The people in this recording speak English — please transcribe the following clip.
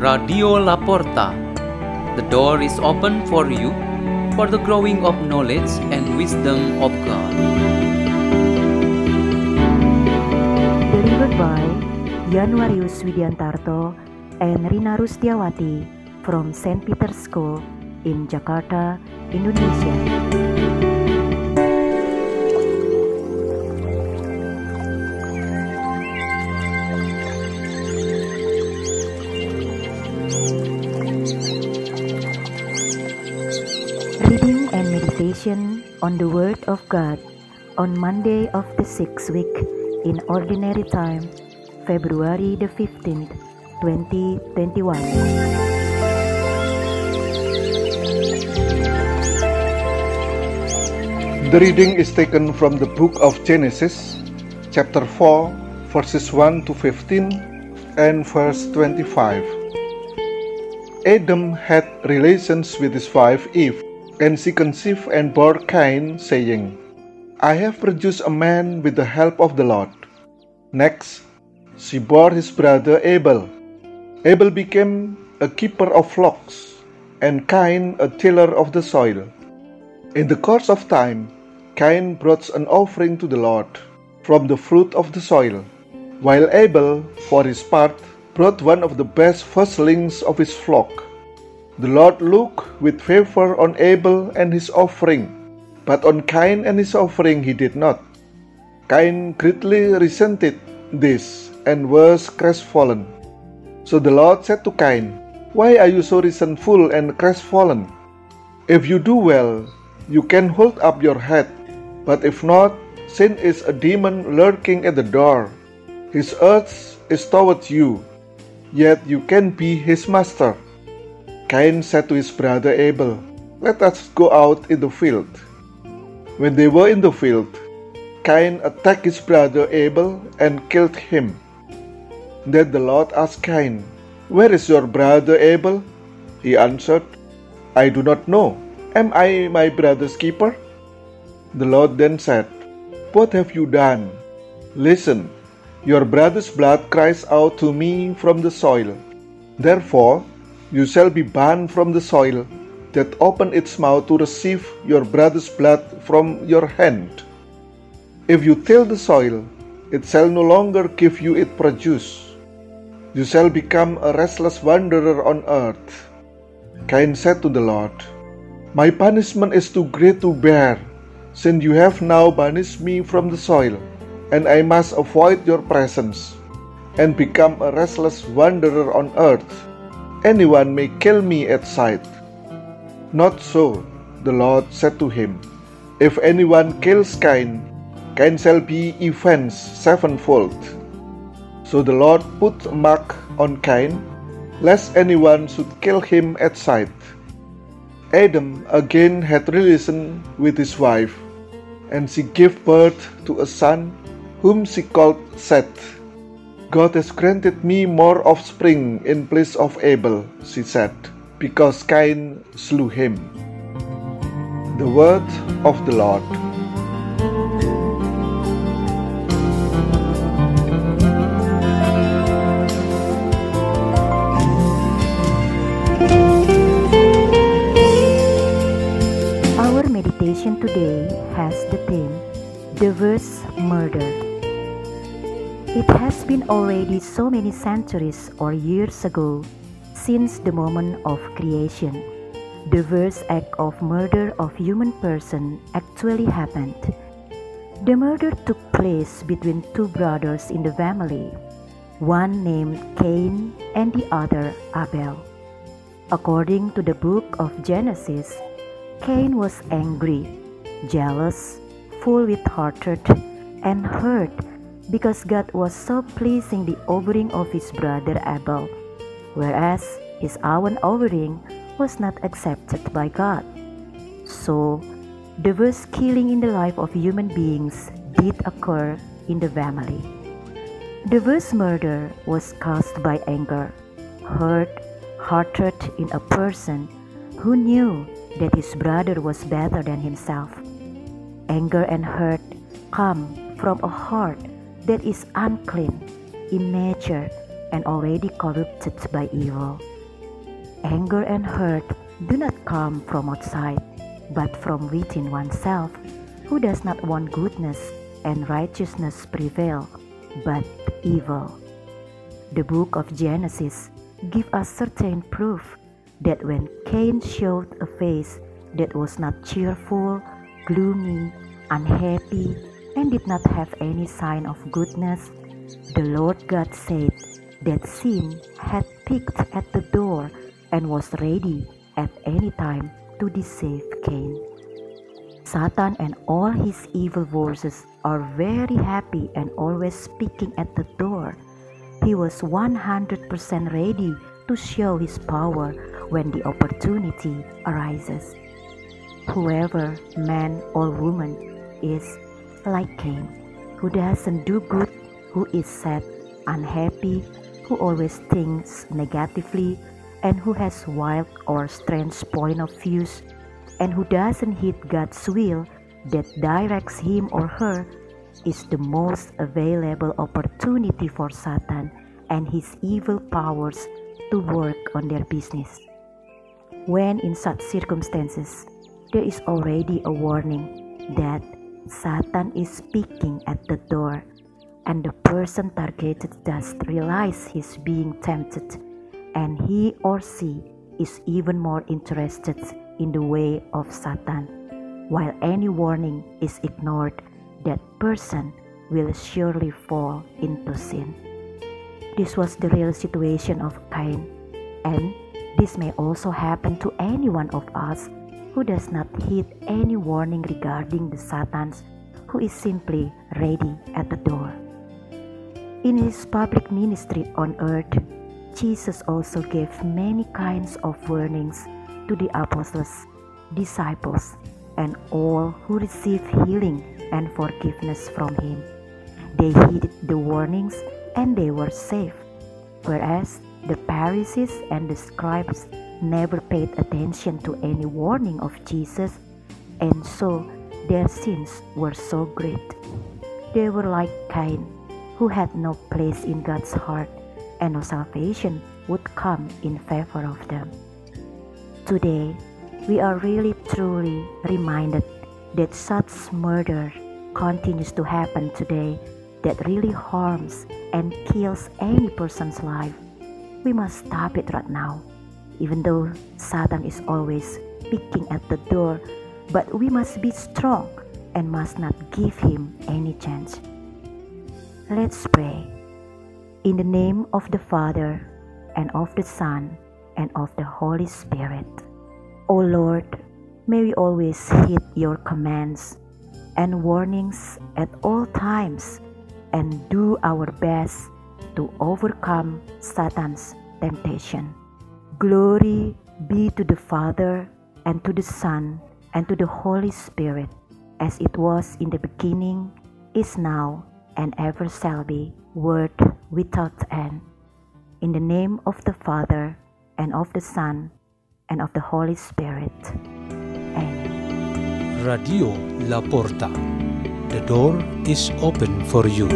Radio Laporta. The door is open for you for the growing of knowledge and wisdom of God. Delivered by Januarius Widiantarto and Rina Rustiawati from St. Peter's School in Jakarta, Indonesia. On the Word of God on Monday of the sixth week in Ordinary Time, February the 15th, 2021. The reading is taken from the book of Genesis, chapter 4, verses 1 to 15 and verse 25. Adam had relations with his wife Eve, and she conceived and bore Cain, saying, I have produced a man with the help of the Lord. Next, she bore his brother Abel. Abel became a keeper of flocks, and Cain a tiller of the soil. In the course of time, Cain brought an offering to the Lord from the fruit of the soil, while Abel, for his part, brought one of the best firstlings of his flock. The Lord looked with favor on Abel and his offering, but on Cain and his offering he did not. Cain greatly resented this and was crestfallen. So the Lord said to Cain, Why are you so resentful and crestfallen? If you do well, you can hold up your head, but if not, sin is a demon lurking at the door. His urge is towards you, yet you can be his master. Cain said to his brother Abel, Let us go out in the field. When they were in the field, Cain attacked his brother Abel and killed him. Then the Lord asked Cain, Where is your brother Abel? He answered, I do not know. Am I my brother's keeper? The Lord then said, What have you done? Listen, your brother's blood cries out to me from the soil. Therefore, you shall be banned from the soil that opened its mouth to receive your brother's blood from your hand. If you till the soil, it shall no longer give you its produce. You shall become a restless wanderer on earth. Cain said to the Lord, My punishment is too great to bear, since you have now banished me from the soil, and I must avoid your presence, and become a restless wanderer on earth. Anyone may kill me at sight. Not so, the Lord said to him, If anyone kills Cain, Cain shall be avenged sevenfold. So the Lord put a mark on Cain, lest anyone should kill him at sight. Adam again had relation with his wife, and she gave birth to a son, whom she called Seth. God has granted me more offspring in place of Abel, she said, because Cain slew him. The word of the Lord. Our meditation today has the theme Diverse Murder. It has been already so many centuries or years ago since the moment of creation. The first act of murder of human person actually happened. The murder took place between two brothers in the family, one named Cain and the other Abel. According to the book of Genesis, Cain was angry, jealous, full with hatred, and hurt because God was so pleasing the offering of his brother Abel, whereas his own offering was not accepted by God. So, the worst killing in the life of human beings did occur in the family. The worst murder was caused by anger, hurt, hatred in a person who knew that his brother was better than himself. Anger and hurt come from a heart that is unclean, immature, and already corrupted by evil. Anger and hurt do not come from outside, but from within oneself, who does not want goodness and righteousness prevail, but evil. The book of Genesis gives us certain proof that when Cain showed a face that was not cheerful, gloomy, unhappy, and did not have any sign of goodness, the Lord God said that sin had picked at the door and was ready at any time to deceive Cain. Satan and all his evil forces are very happy and always speaking at the door. He was 100% ready to show his power when the opportunity arises. Whoever, man or woman, is like Cain, who doesn't do good, who is sad, unhappy, who always thinks negatively, and who has wild or strange point of views, and who doesn't heed God's will that directs him or her, is the most available opportunity for Satan and his evil powers to work on their business. When in such circumstances, there is already a warning that Satan is speaking at the door, and the person targeted does realize he's being tempted, and he or she is even more interested in the way of Satan. While any warning is ignored, that person will surely fall into sin. This was the real situation of Cain, and this may also happen to any one of us who does not heed any warning regarding the Satans who is simply ready at the door. In his public ministry on earth, Jesus also gave many kinds of warnings to the apostles, disciples, and all who received healing and forgiveness from him. They heeded the warnings and they were saved, whereas the Pharisees and the scribes never paid attention to any warning of Jesus, and so their sins were so great. They were like Cain, who had no place in God's heart, and no salvation would come in favor of them. Today, we are really truly reminded that such murder continues to happen today that really harms and kills any person's life. We must stop it right now even though Satan is always picking at the door, but we must be strong and must not give him any chance. Let's pray. In the name of the Father, and of the Son, and of the Holy Spirit. O Lord, may we always heed your commands and warnings at all times and do our best to overcome Satan's temptation. Glory be to the Father, and to the Son, and to the Holy Spirit, as it was in the beginning, is now, and ever shall be, word without end. In the name of the Father, and of the Son, and of the Holy Spirit. Amen. Radio La Porta. The door is open for you.